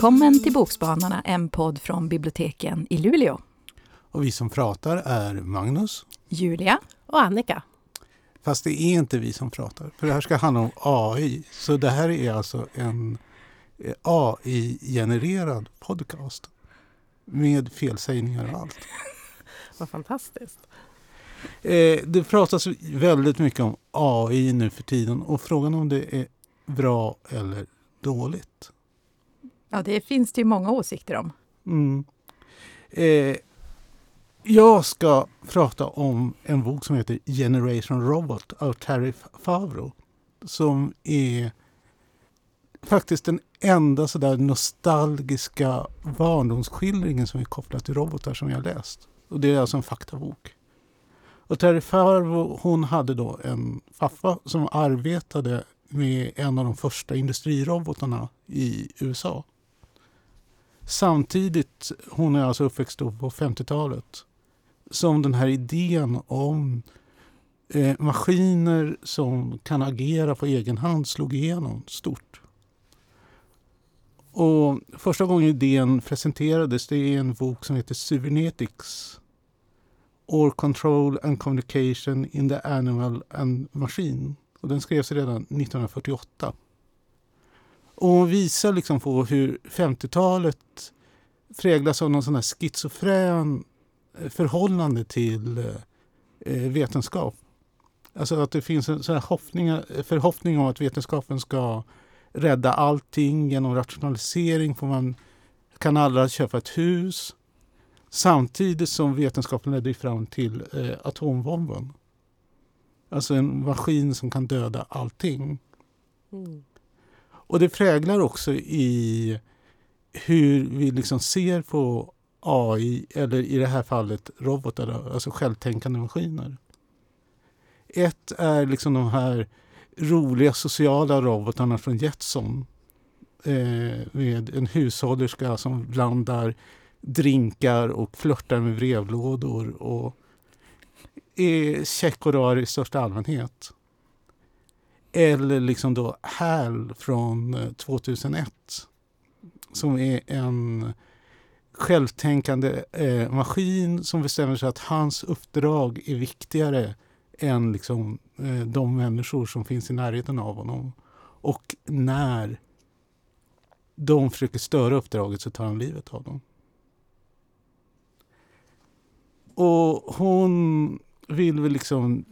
Välkommen till Bokspanarna, en podd från biblioteken i Luleå. Och vi som pratar är Magnus, Julia och Annika. Fast det är inte vi som pratar, för det här ska handla om AI. Så det här är alltså en eh, AI-genererad podcast med felsägningar och allt. Vad fantastiskt. Eh, det pratas väldigt mycket om AI nu för tiden och frågan om det är bra eller dåligt. Ja, det finns det ju många åsikter om. Mm. Eh, jag ska prata om en bok som heter Generation Robot av Terry Favro. Som är faktiskt den enda sådär nostalgiska barndomsskildringen som är kopplad till robotar som jag läst. Och det är alltså en faktabok. Och Terry Favro, hon hade då en pappa som arbetade med en av de första industrirobotarna i USA. Samtidigt, hon är alltså uppväxt på 50-talet, som den här idén om eh, maskiner som kan agera på egen hand slog igenom stort. Och första gången idén presenterades det är en bok som heter Cybernetics Or Control and Communication in the Animal and Machine. Och den skrevs redan 1948. Och hon visar liksom på hur 50-talet präglas av någon sån här schizofren eh, förhållande till eh, eh, vetenskap. Alltså att det finns en sån här eh, förhoppning om att vetenskapen ska rädda allting genom rationalisering. Får man kan alla köpa ett hus. Samtidigt som vetenskapen ledde fram till eh, atombomben. Alltså en maskin som kan döda allting. Mm. Och det präglar också i hur vi liksom ser på AI, eller i det här fallet robotar, alltså självtänkande maskiner. Ett är liksom de här roliga sociala robotarna från Jetson. Eh, med en hushållerska som blandar drinkar och flörtar med brevlådor och är check och rar i största allmänhet. Eller liksom då HAL från eh, 2001 som är en självtänkande eh, maskin som bestämmer sig att hans uppdrag är viktigare än liksom, eh, de människor som finns i närheten av honom. Och när de försöker störa uppdraget så tar han livet av dem. Och hon vill väl liksom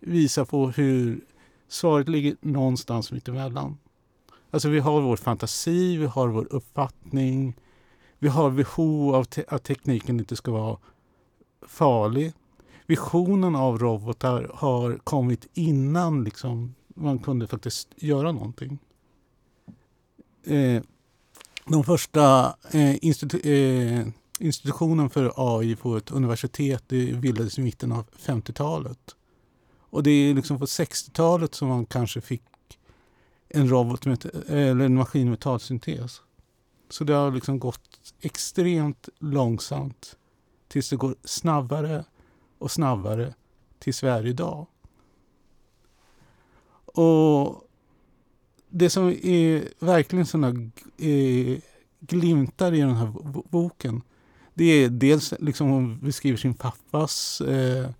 visa på hur svaret ligger någonstans mittemellan. Alltså vi har vår fantasi, vi har vår uppfattning. Vi har behov av te att tekniken inte ska vara farlig. Visionen av robotar har kommit innan liksom, man kunde faktiskt göra någonting. Eh, de första eh, institu eh, institutionen för AI på ett universitet bildades i mitten av 50-talet. Och det är liksom på 60-talet som man kanske fick en robot med, eller en maskin med talsyntes. Så det har liksom gått extremt långsamt tills det går snabbare och snabbare till Sverige idag. Och det som är verkligen sådana eh, glimtar i den här boken det är dels liksom hon beskriver sin pappas eh,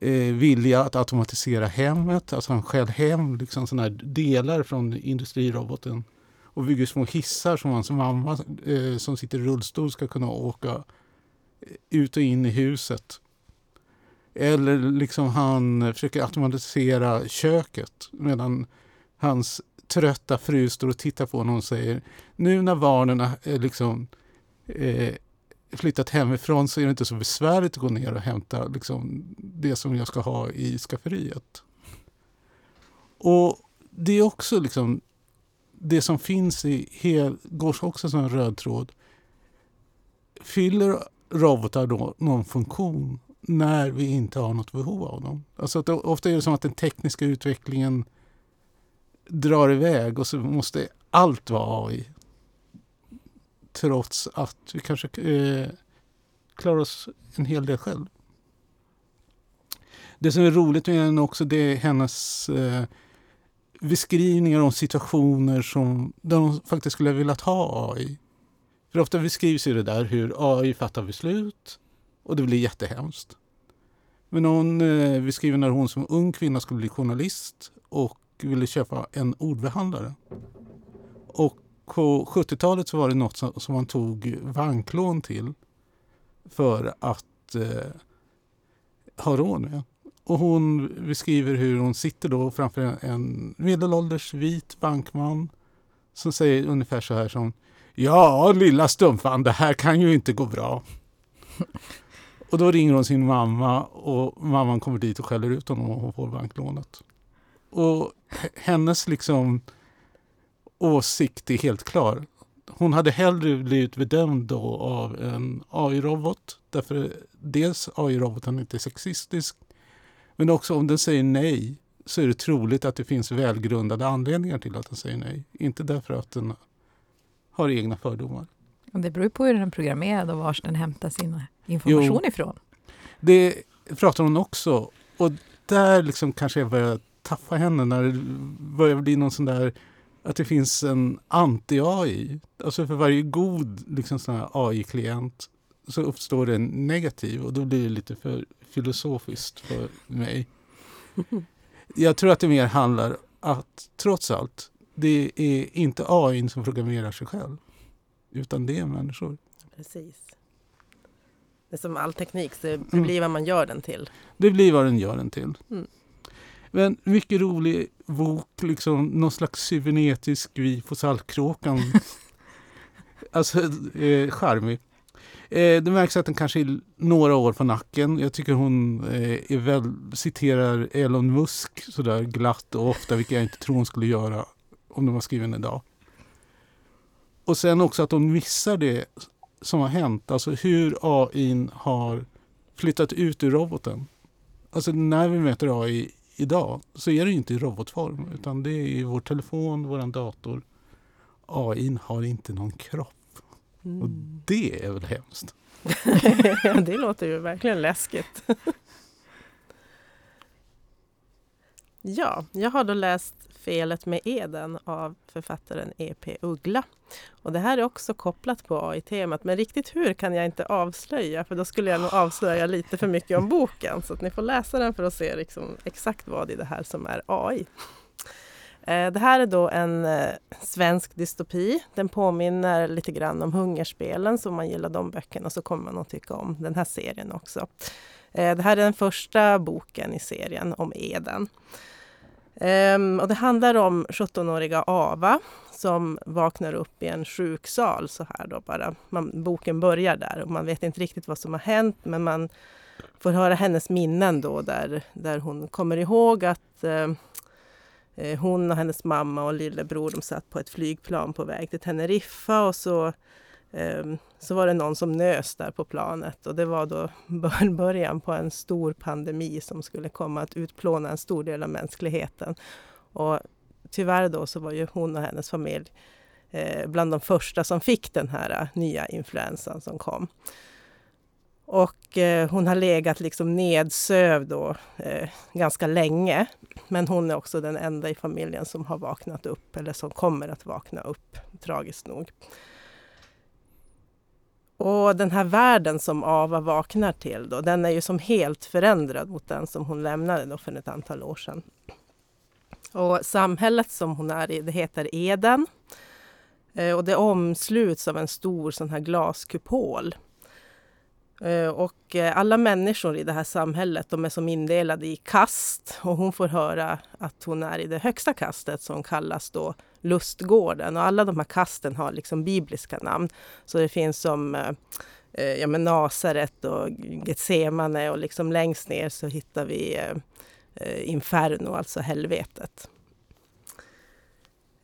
eh, vilja att automatisera hemmet. Alltså han skäl hem liksom såna delar från industriroboten och bygger små hissar som hans mamma eh, som sitter i rullstol ska kunna åka eh, ut och in i huset. Eller liksom han försöker automatisera köket medan hans trötta fru står och tittar på honom och säger nu när barnen är liksom, eh, flyttat hemifrån så är det inte så besvärligt att gå ner och hämta liksom, det som jag ska ha i skafferiet. Och det är också liksom det som finns i hel, går också som en röd tråd. Fyller robotar då någon funktion när vi inte har något behov av dem? Alltså att det, ofta är det som att den tekniska utvecklingen drar iväg och så måste allt vara AI trots att vi kanske eh, klarar oss en hel del själv. Det som är roligt med henne också det är hennes eh, beskrivningar om situationer som, där de faktiskt skulle ha velat ha AI. För ofta beskrivs ju det där hur AI fattar beslut och det blir jättehemskt. Men hon eh, beskriver när hon som ung kvinna skulle bli journalist och ville köpa en ordbehandlare. Och på 70-talet så var det något som, som man tog banklån till för att eh, ha råd med. Och hon beskriver hur hon sitter då framför en medelålders vit bankman som säger ungefär så här som Ja, lilla stumpan, det här kan ju inte gå bra. och då ringer hon sin mamma och mamman kommer dit och skäller ut honom och hon får banklånet. Och hennes liksom åsikt är helt klar. Hon hade hellre blivit bedömd då av en AI-robot. Därför dels AI-roboten inte är sexistisk. Men också om den säger nej så är det troligt att det finns välgrundade anledningar till att den säger nej. Inte därför att den har egna fördomar. Det beror ju på hur den är programmerad och var den hämtar sin information jo, ifrån. Det pratar hon också. Och där liksom kanske jag börjar tappa henne när det börjar bli någon sån där att det finns en anti-AI. Alltså för varje god liksom AI-klient så uppstår det en negativ och då blir det lite för filosofiskt för mig. Jag tror att det mer handlar att trots allt, det är inte AI som programmerar sig själv. Utan det är människor. Precis. Det är som all teknik, det mm. blir vad man gör den till. Det blir vad den gör den till. Mm. Men mycket rolig bok, liksom någon slags cybernetisk vi på Saltkråkan. alltså, eh, charmig. Eh, det märks att den kanske är några år på nacken. Jag tycker hon eh, är väl, citerar Elon Musk sådär glatt och ofta, vilket jag inte tror hon skulle göra om den var skriven idag. Och sen också att hon missar det som har hänt, alltså hur AI har flyttat ut ur roboten. Alltså när vi möter AI idag så är det inte i robotform utan det är i vår telefon, vår dator. AI har inte någon kropp. Mm. Och det är väl hemskt? det låter ju verkligen läskigt. Ja, jag har då läst Felet med Eden av författaren E.P. Uggla. Och det här är också kopplat på AI-temat, men riktigt hur kan jag inte avslöja, för då skulle jag nog avslöja lite för mycket om boken. Så att ni får läsa den för att se liksom exakt vad i det här som är AI. Eh, det här är då en eh, svensk dystopi. Den påminner lite grann om Hungerspelen, så om man gillar de böckerna så kommer man att tycka om den här serien också. Eh, det här är den första boken i serien om Eden. Um, och det handlar om 17-åriga Ava som vaknar upp i en sjuksal så här då bara. Man, boken börjar där och man vet inte riktigt vad som har hänt men man får höra hennes minnen då där, där hon kommer ihåg att uh, hon och hennes mamma och lillebror de satt på ett flygplan på väg till Teneriffa och så Ehm, så var det någon som nös där på planet och det var då början på en stor pandemi som skulle komma att utplåna en stor del av mänskligheten. Och tyvärr då så var ju hon och hennes familj eh, bland de första som fick den här eh, nya influensan som kom. Och eh, hon har legat liksom nedsövd då, eh, ganska länge. Men hon är också den enda i familjen som har vaknat upp eller som kommer att vakna upp, tragiskt nog. Och den här världen som Ava vaknar till, då, den är ju som helt förändrad mot den som hon lämnade då för ett antal år sedan. Och samhället som hon är i, det heter Eden. Eh, och det omsluts av en stor sån här glaskupol. Eh, och eh, alla människor i det här samhället de är som indelade i kast och hon får höra att hon är i det högsta kastet som kallas då lustgården. Och alla de här kasten har liksom bibliska namn. Så det finns som eh, eh ja, men Nasaret och Getsemane och liksom längst ner så hittar vi eh, eh Inferno, alltså helvetet.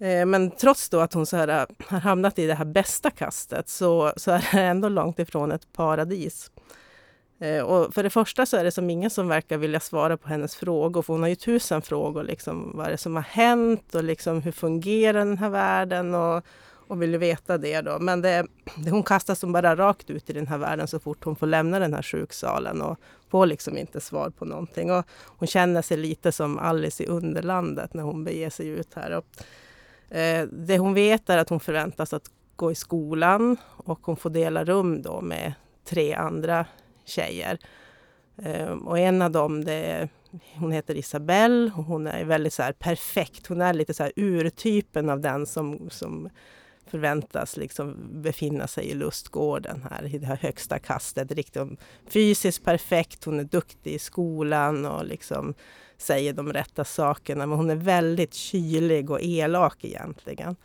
Eh, men trots då att hon så här, har hamnat i det här bästa kastet så, så är det ändå långt ifrån ett paradis. Eh, och för det första så är det som ingen som verkar vilja svara på hennes frågor, för hon har ju tusen frågor. Liksom, vad är det som har hänt och liksom, hur fungerar den här världen? Och, och vill veta det då. Men det, det, hon kastas som bara rakt ut i den här världen så fort hon får lämna den här sjuksalen och får liksom inte svar på någonting. Och hon känner sig lite som Alice i Underlandet när hon beger sig ut här. Och, eh, det hon vet är att hon förväntas att gå i skolan och hon får dela rum då med tre andra tjejer. Ehm, och en av dem det är hon heter Isabelle och hon är väldigt så perfekt. Hon är lite så här urtypen av den som, som förväntas liksom befinna sig i lustgården här i det här högsta kastet. Riktigt fysiskt perfekt, hon är duktig i skolan och liksom säger de rätta sakerna. Men hon är väldigt kylig och elak egentligen.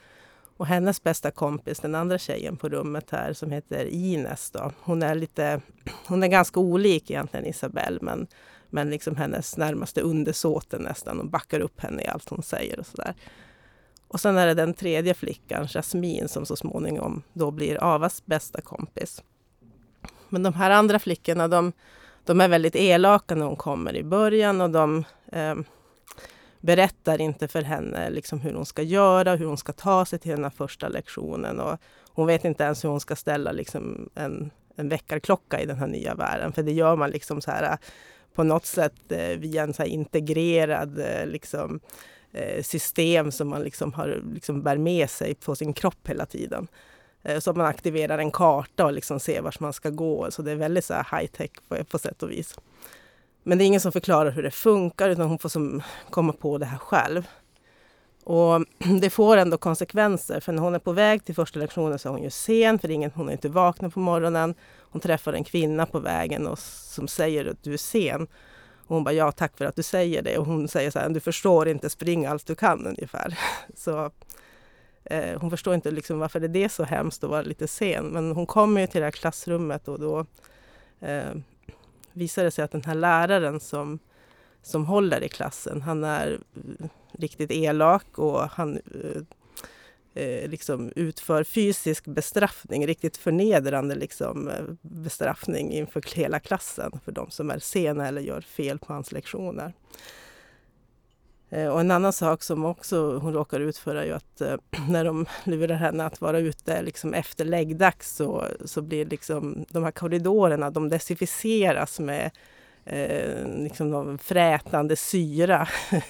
Och hennes bästa kompis, den andra tjejen på rummet här som heter Ines då. Hon är lite, hon är ganska olik egentligen Isabelle men, men liksom hennes närmaste undersåte nästan och backar upp henne i allt hon säger och sådär. Och sen är det den tredje flickan, Jasmine, som så småningom då blir Avas bästa kompis. Men de här andra flickorna, de, de är väldigt elaka när hon kommer i början och de eh, berättar inte för henne liksom hur hon ska göra, hur hon ska ta sig till den här första lektionen. Och hon vet inte ens hur hon ska ställa liksom en, en väckarklocka i den här nya världen. För det gör man liksom så här äh, på något sätt äh, via en så integrerad äh, liksom, system som man liksom har, liksom bär med sig på sin kropp hela tiden. Så man aktiverar en karta och liksom ser vart man ska gå. Så det är väldigt så high tech på, på sätt och vis. Men det är ingen som förklarar hur det funkar utan hon får som komma på det här själv. Och det får ändå konsekvenser för när hon är på väg till första lektionen så är hon ju sen för ingen, hon är inte vaknat på morgonen. Hon träffar en kvinna på vägen och som säger att du är sen. Och hon bara, ja tack för att du säger det. Och hon säger så här, du förstår inte, spring allt du kan ungefär. Så eh, hon förstår inte liksom varför det är så hemskt att vara lite sen. Men hon kommer ju till det här klassrummet och då eh, visar det sig att den här läraren som, som håller i klassen, han är eh, riktigt elak och han eh, eh, liksom utför fysisk bestraffning, riktigt förnedrande liksom, eh, bestraffning inför hela klassen för de som är sena eller gör fel på hans lektioner. Eh, och en annan sak som också hon råkar ut för är ju att eh, när de lurar henne att vara ute liksom efter läggdags så, så blir liksom de här korridorerna, de desinficeras med eh, liksom frätande syra.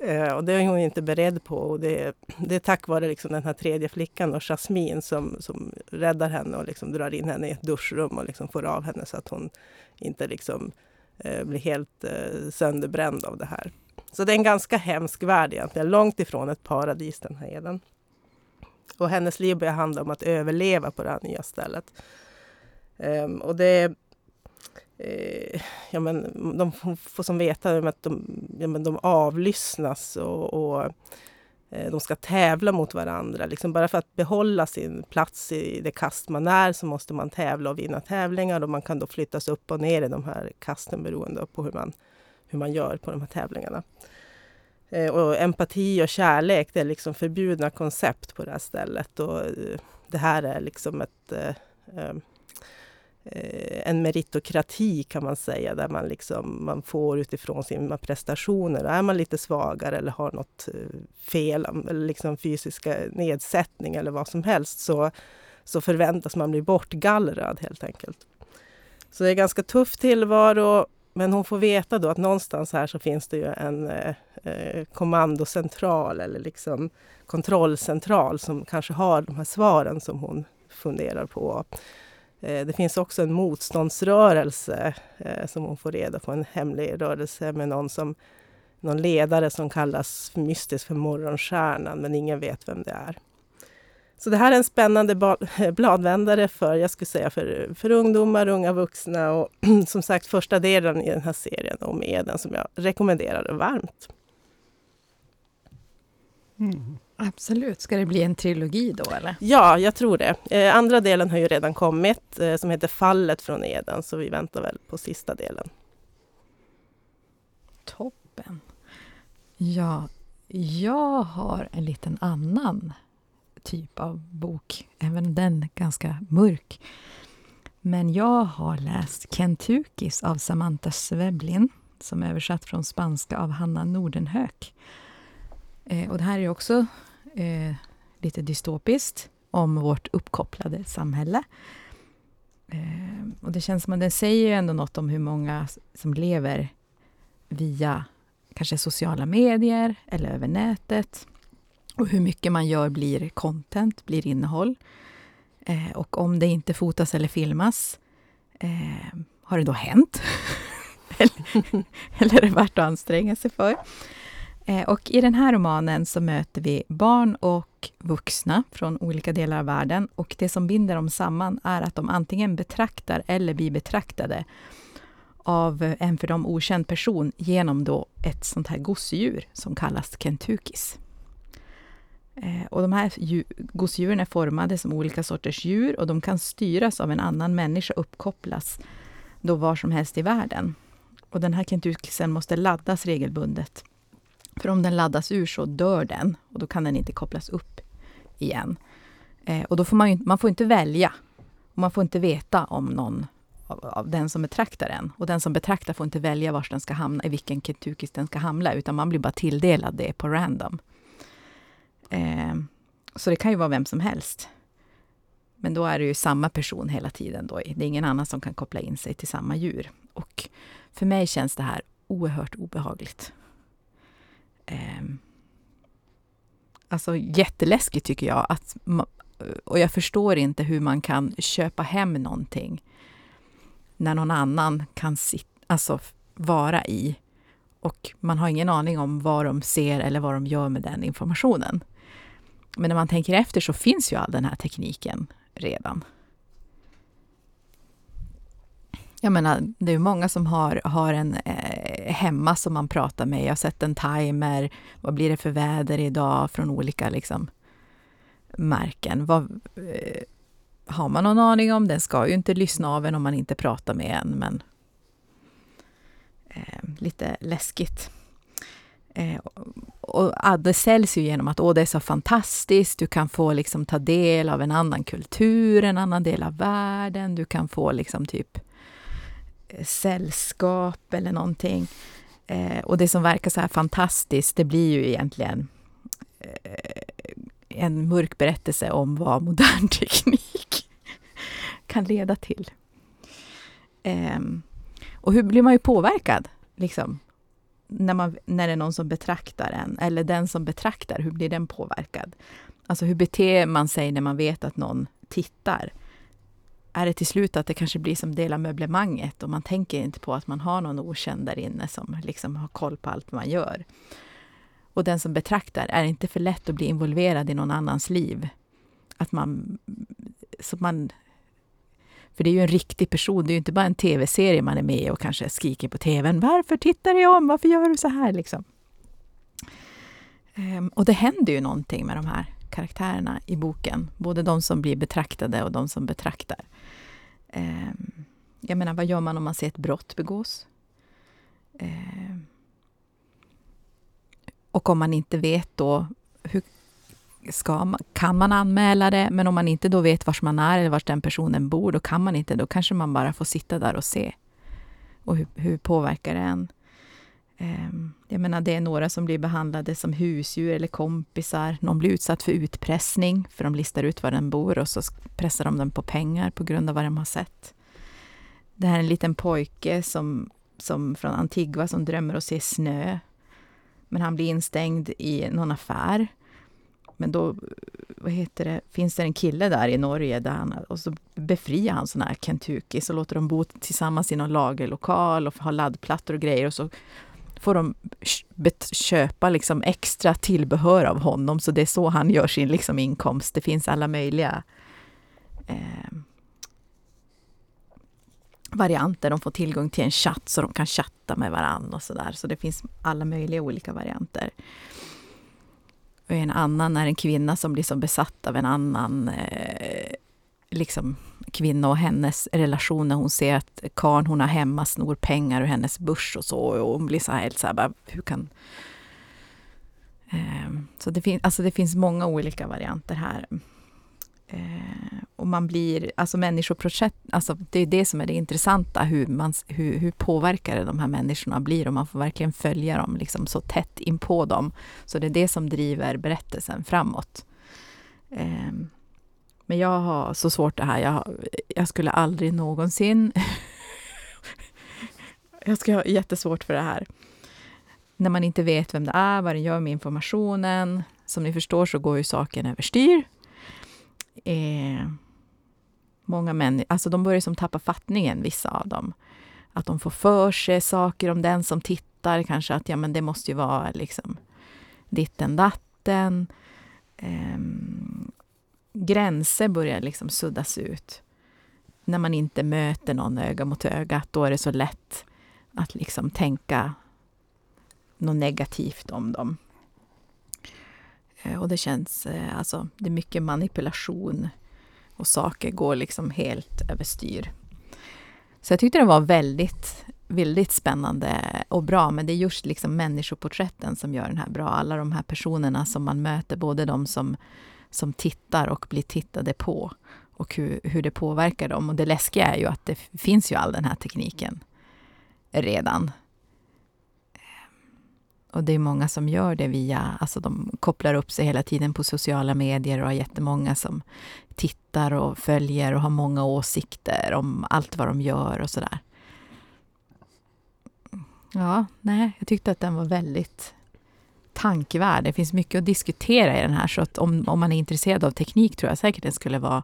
Eh, och det är hon inte beredd på. Och det, det är tack vare liksom den här tredje flickan, och Jasmine, som, som räddar henne och liksom drar in henne i ett duschrum och liksom får av henne så att hon inte liksom, eh, blir helt eh, sönderbränd av det här. Så det är en ganska hemsk värld egentligen, långt ifrån ett paradis den här Eden. Och hennes liv börjar handla om att överleva på det här nya stället. Um, och det eh, ja, men de får som veta att de, ja, men de avlyssnas och, och eh, de ska tävla mot varandra. Liksom bara för att behålla sin plats i det kast man är så måste man tävla och vinna tävlingar och man kan då flyttas upp och ner i de här kasten beroende på hur man, hur man gör på de här tävlingarna. Eh, och empati och kärlek det är liksom förbjudna koncept på det här stället. Och eh, det här är liksom ett eh, en meritokrati kan man säga, där man, liksom, man får utifrån sina prestationer. Är man lite svagare eller har något fel, eller liksom fysiska nedsättning eller vad som helst, så, så förväntas man bli bortgallrad helt enkelt. Så det är ganska tuff tillvaro, men hon får veta då att någonstans här så finns det ju en eh, eh, kommandocentral eller liksom kontrollcentral som kanske har de här svaren som hon funderar på. Eh, det finns också en motståndsrörelse eh, som hon får reda på, en hemlig rörelse med någon, som, någon ledare som kallas mystiskt för Morgonstjärnan, men ingen vet vem det är. Så det här är en spännande bladvändare för, jag skulle säga för, för ungdomar, unga vuxna och som sagt första delen i den här serien om Eden som jag rekommenderar varmt. Mm. Absolut. Ska det bli en trilogi då eller? Ja, jag tror det. Eh, andra delen har ju redan kommit eh, som heter Fallet från Eden så vi väntar väl på sista delen. Toppen. Ja, jag har en liten annan typ av bok. Även den ganska mörk. Men jag har läst Kentukis av Samantha Sveblin som är översatt från spanska av Hanna Nordenhök. Eh, och det här är också eh, lite dystopiskt om vårt uppkopplade samhälle. Eh, och det känns som att den säger ju ändå något om hur många som lever via kanske sociala medier eller över nätet. Och hur mycket man gör blir content, blir innehåll. Eh, och om det inte fotas eller filmas, eh, har det då hänt? eller, eller är det värt att anstränga sig för? Eh, och i den här romanen så möter vi barn och vuxna från olika delar av världen. Och det som binder dem samman är att de antingen betraktar eller blir betraktade av en för dem okänd person genom då ett sånt här gosedjur som kallas kentukis. Eh, och de här gosedjuren är formade som olika sorters djur och de kan styras av en annan människa och uppkopplas då var som helst i världen. Och den här kentukisen måste laddas regelbundet. För om den laddas ur så dör den och då kan den inte kopplas upp igen. Eh, och då får man, ju, man får inte välja. Och man får inte veta om någon av, av, den som betraktar den. Och den som betraktar får inte välja var den ska hamna, i vilken kentukis den ska hamna, utan man blir bara tilldelad det på random. Eh, så det kan ju vara vem som helst. Men då är det ju samma person hela tiden. Då. Det är ingen annan som kan koppla in sig till samma djur. Och för mig känns det här oerhört obehagligt. Eh, alltså jätteläskigt tycker jag. Att, och jag förstår inte hur man kan köpa hem någonting när någon annan kan sit, alltså, vara i och man har ingen aning om vad de ser eller vad de gör med den informationen. Men när man tänker efter så finns ju all den här tekniken redan. Jag menar, det är många som har, har en eh, hemma som man pratar med. Jag har sett en timer. Vad blir det för väder idag från olika liksom, märken? Vad, eh, har man någon aning om? Den ska ju inte lyssna av en om man inte pratar med en, men eh, lite läskigt. Eh, och det säljs ju genom att Åh, det är så fantastiskt, du kan få liksom ta del av en annan kultur, en annan del av världen, du kan få liksom typ eh, sällskap eller någonting. Eh, och det som verkar så här fantastiskt, det blir ju egentligen eh, en mörk berättelse om vad modern teknik kan leda till. Eh, och hur blir man ju påverkad? Liksom, när, man, när det är någon som betraktar en, eller den som betraktar, hur blir den påverkad? Alltså hur beter man sig när man vet att någon tittar? Är det till slut att det kanske blir som del av möblemanget och man tänker inte på att man har någon okänd där inne som liksom har koll på allt man gör? Och den som betraktar, är det inte för lätt att bli involverad i någon annans liv? Att man, så man för det är ju en riktig person, det är ju inte bara en tv-serie man är med och kanske skriker på tvn. Varför tittar du om? Varför gör du så här? Liksom. Ehm, och det händer ju någonting med de här karaktärerna i boken. Både de som blir betraktade och de som betraktar. Ehm, jag menar, vad gör man om man ser ett brott begås? Ehm, och om man inte vet då, ska kan man anmäla det, men om man inte då vet var man är eller var den personen bor, då kan man inte. Då kanske man bara får sitta där och se. Och hur, hur påverkar det en? Ehm, jag menar, det är några som blir behandlade som husdjur eller kompisar. Någon blir utsatt för utpressning, för de listar ut var den bor och så pressar de den på pengar på grund av vad de har sett. Det här är en liten pojke som, som från Antigua som drömmer att se snö. Men han blir instängd i någon affär men då vad heter det, finns det en kille där i Norge där han, och så befriar han såna här Kentucky, så låter de bo tillsammans i någon lagerlokal och ha laddplattor och grejer och så får de köpa liksom extra tillbehör av honom, så det är så han gör sin liksom inkomst. Det finns alla möjliga eh, varianter. De får tillgång till en chatt så de kan chatta med varandra och så. Så det finns alla möjliga olika varianter. Och en annan är en kvinna som blir som besatt av en annan eh, liksom, kvinna och hennes relation när hon ser att karn hon har hemma snor pengar ur hennes börs och så. Och hon blir så här, så här bara, hur kan... Eh, så det, fin alltså det finns många olika varianter här. Eh, och man blir, alltså människoprojekt, alltså det är det som är det intressanta, hur, man, hur, hur påverkade de här människorna blir och man får verkligen följa dem liksom så tätt in på dem. Så det är det som driver berättelsen framåt. Eh, men jag har så svårt det här. Jag, jag skulle aldrig någonsin... jag ska ha jättesvårt för det här. När man inte vet vem det är, vad det gör med informationen. Som ni förstår så går ju saken överstyr. Eh, många människor, alltså de börjar som tappa fattningen, vissa av dem. Att de får för sig saker om den som tittar, kanske att ja, men det måste ju vara liksom ditten datten. Eh, gränser börjar liksom suddas ut. När man inte möter någon öga mot öga, då är det så lätt att liksom tänka något negativt om dem. Eh, och det känns, eh, alltså, det är mycket manipulation och saker går liksom helt överstyr. Så jag tyckte det var väldigt, väldigt spännande och bra. Men det är just liksom människoporträtten som gör den här bra. Alla de här personerna som man möter, både de som, som tittar och blir tittade på och hur, hur det påverkar dem. Och det läskiga är ju att det finns ju all den här tekniken redan. Och det är många som gör det via, alltså de kopplar upp sig hela tiden på sociala medier och har jättemånga som tittar och följer och har många åsikter om allt vad de gör och sådär. Ja, nej, jag tyckte att den var väldigt tankevärd. Det finns mycket att diskutera i den här, så att om, om man är intresserad av teknik tror jag säkert den skulle vara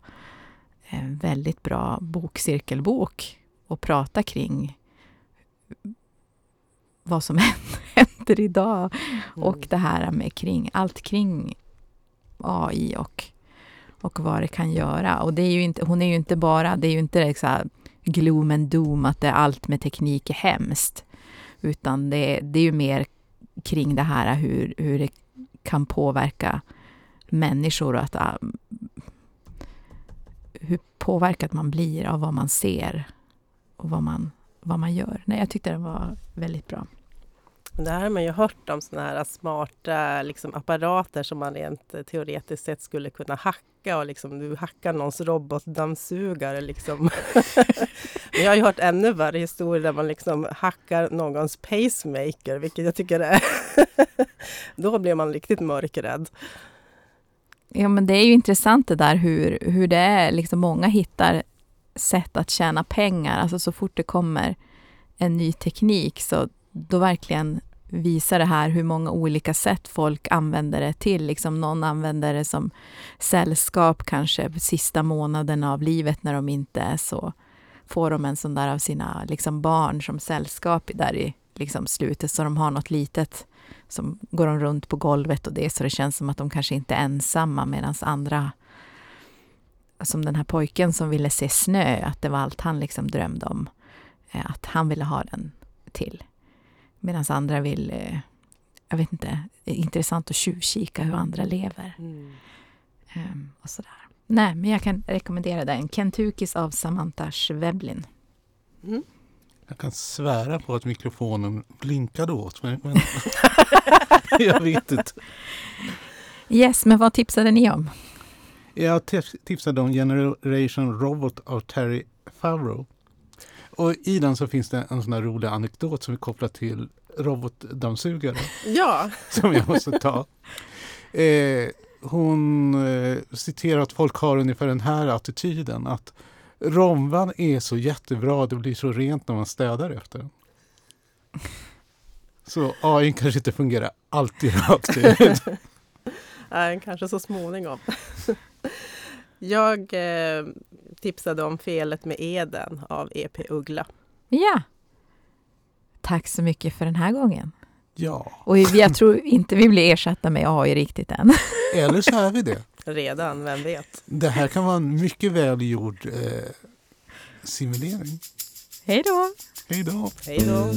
en väldigt bra bokcirkelbok att prata kring vad som händer idag och mm. det här med kring, allt kring AI och, och vad det kan göra. Och det är ju inte, hon är ju inte bara, det är ju inte så här gloom and doom, att det allt med teknik är hemskt. Utan det, det är ju mer kring det här hur, hur det kan påverka människor och att hur påverkad man blir av vad man ser och vad man, vad man gör. Nej, jag tyckte den var väldigt bra. Det här har man ju hört om sådana här smarta liksom, apparater som man rent eh, teoretiskt sett skulle kunna hacka och liksom, du hackar någons robotdammsugare. Liksom. Men jag har ju hört ännu värre historier där man liksom hackar någons pacemaker, vilket jag tycker är... Då blir man riktigt mörkrädd. Ja, men det är ju intressant det där hur, hur det är. Liksom många hittar sätt att tjäna pengar. Alltså så fort det kommer en ny teknik så då verkligen visar det här hur många olika sätt folk använder det till. Liksom någon använder det som sällskap kanske sista månaden av livet när de inte är så får de en sån där av sina liksom barn som sällskap där i liksom slutet så de har något litet som går de runt på golvet och det så det känns som att de kanske inte är ensamma medan andra som den här pojken som ville se snö, att det var allt han liksom drömde om. Eh, att han ville ha den till. Medan andra vill, eh, jag vet inte, det är intressant att tjuvkika hur andra lever. Mm. Um, och sådär. Nej, men jag kan rekommendera den. Kentuckys av Samantha Schweblin. Mm. Jag kan svära på att mikrofonen blinkade åt mig. Men jag vet inte. Yes, men vad tipsade ni om? Jag tipsade om Generation Robot av Terry Favreau. Och i den så finns det en sån här rolig anekdot som är kopplad till robotdammsugare. Ja! som jag måste ta. Eh, hon eh, citerar att folk har ungefär den här attityden att romvan är så jättebra, det blir så rent när man städar efter den. Så AI kanske inte fungerar alltid rakt ut. Nej, kanske så småningom. Jag eh, tipsade om Felet med Eden av EP Uggla. Ja. Tack så mycket för den här gången. Ja. Och jag tror inte vi blir ersatta med AI riktigt än. Eller så är vi det. Redan, vem vet? Det här kan vara en mycket välgjord eh, simulering. Hej då! Hej då! Hej då!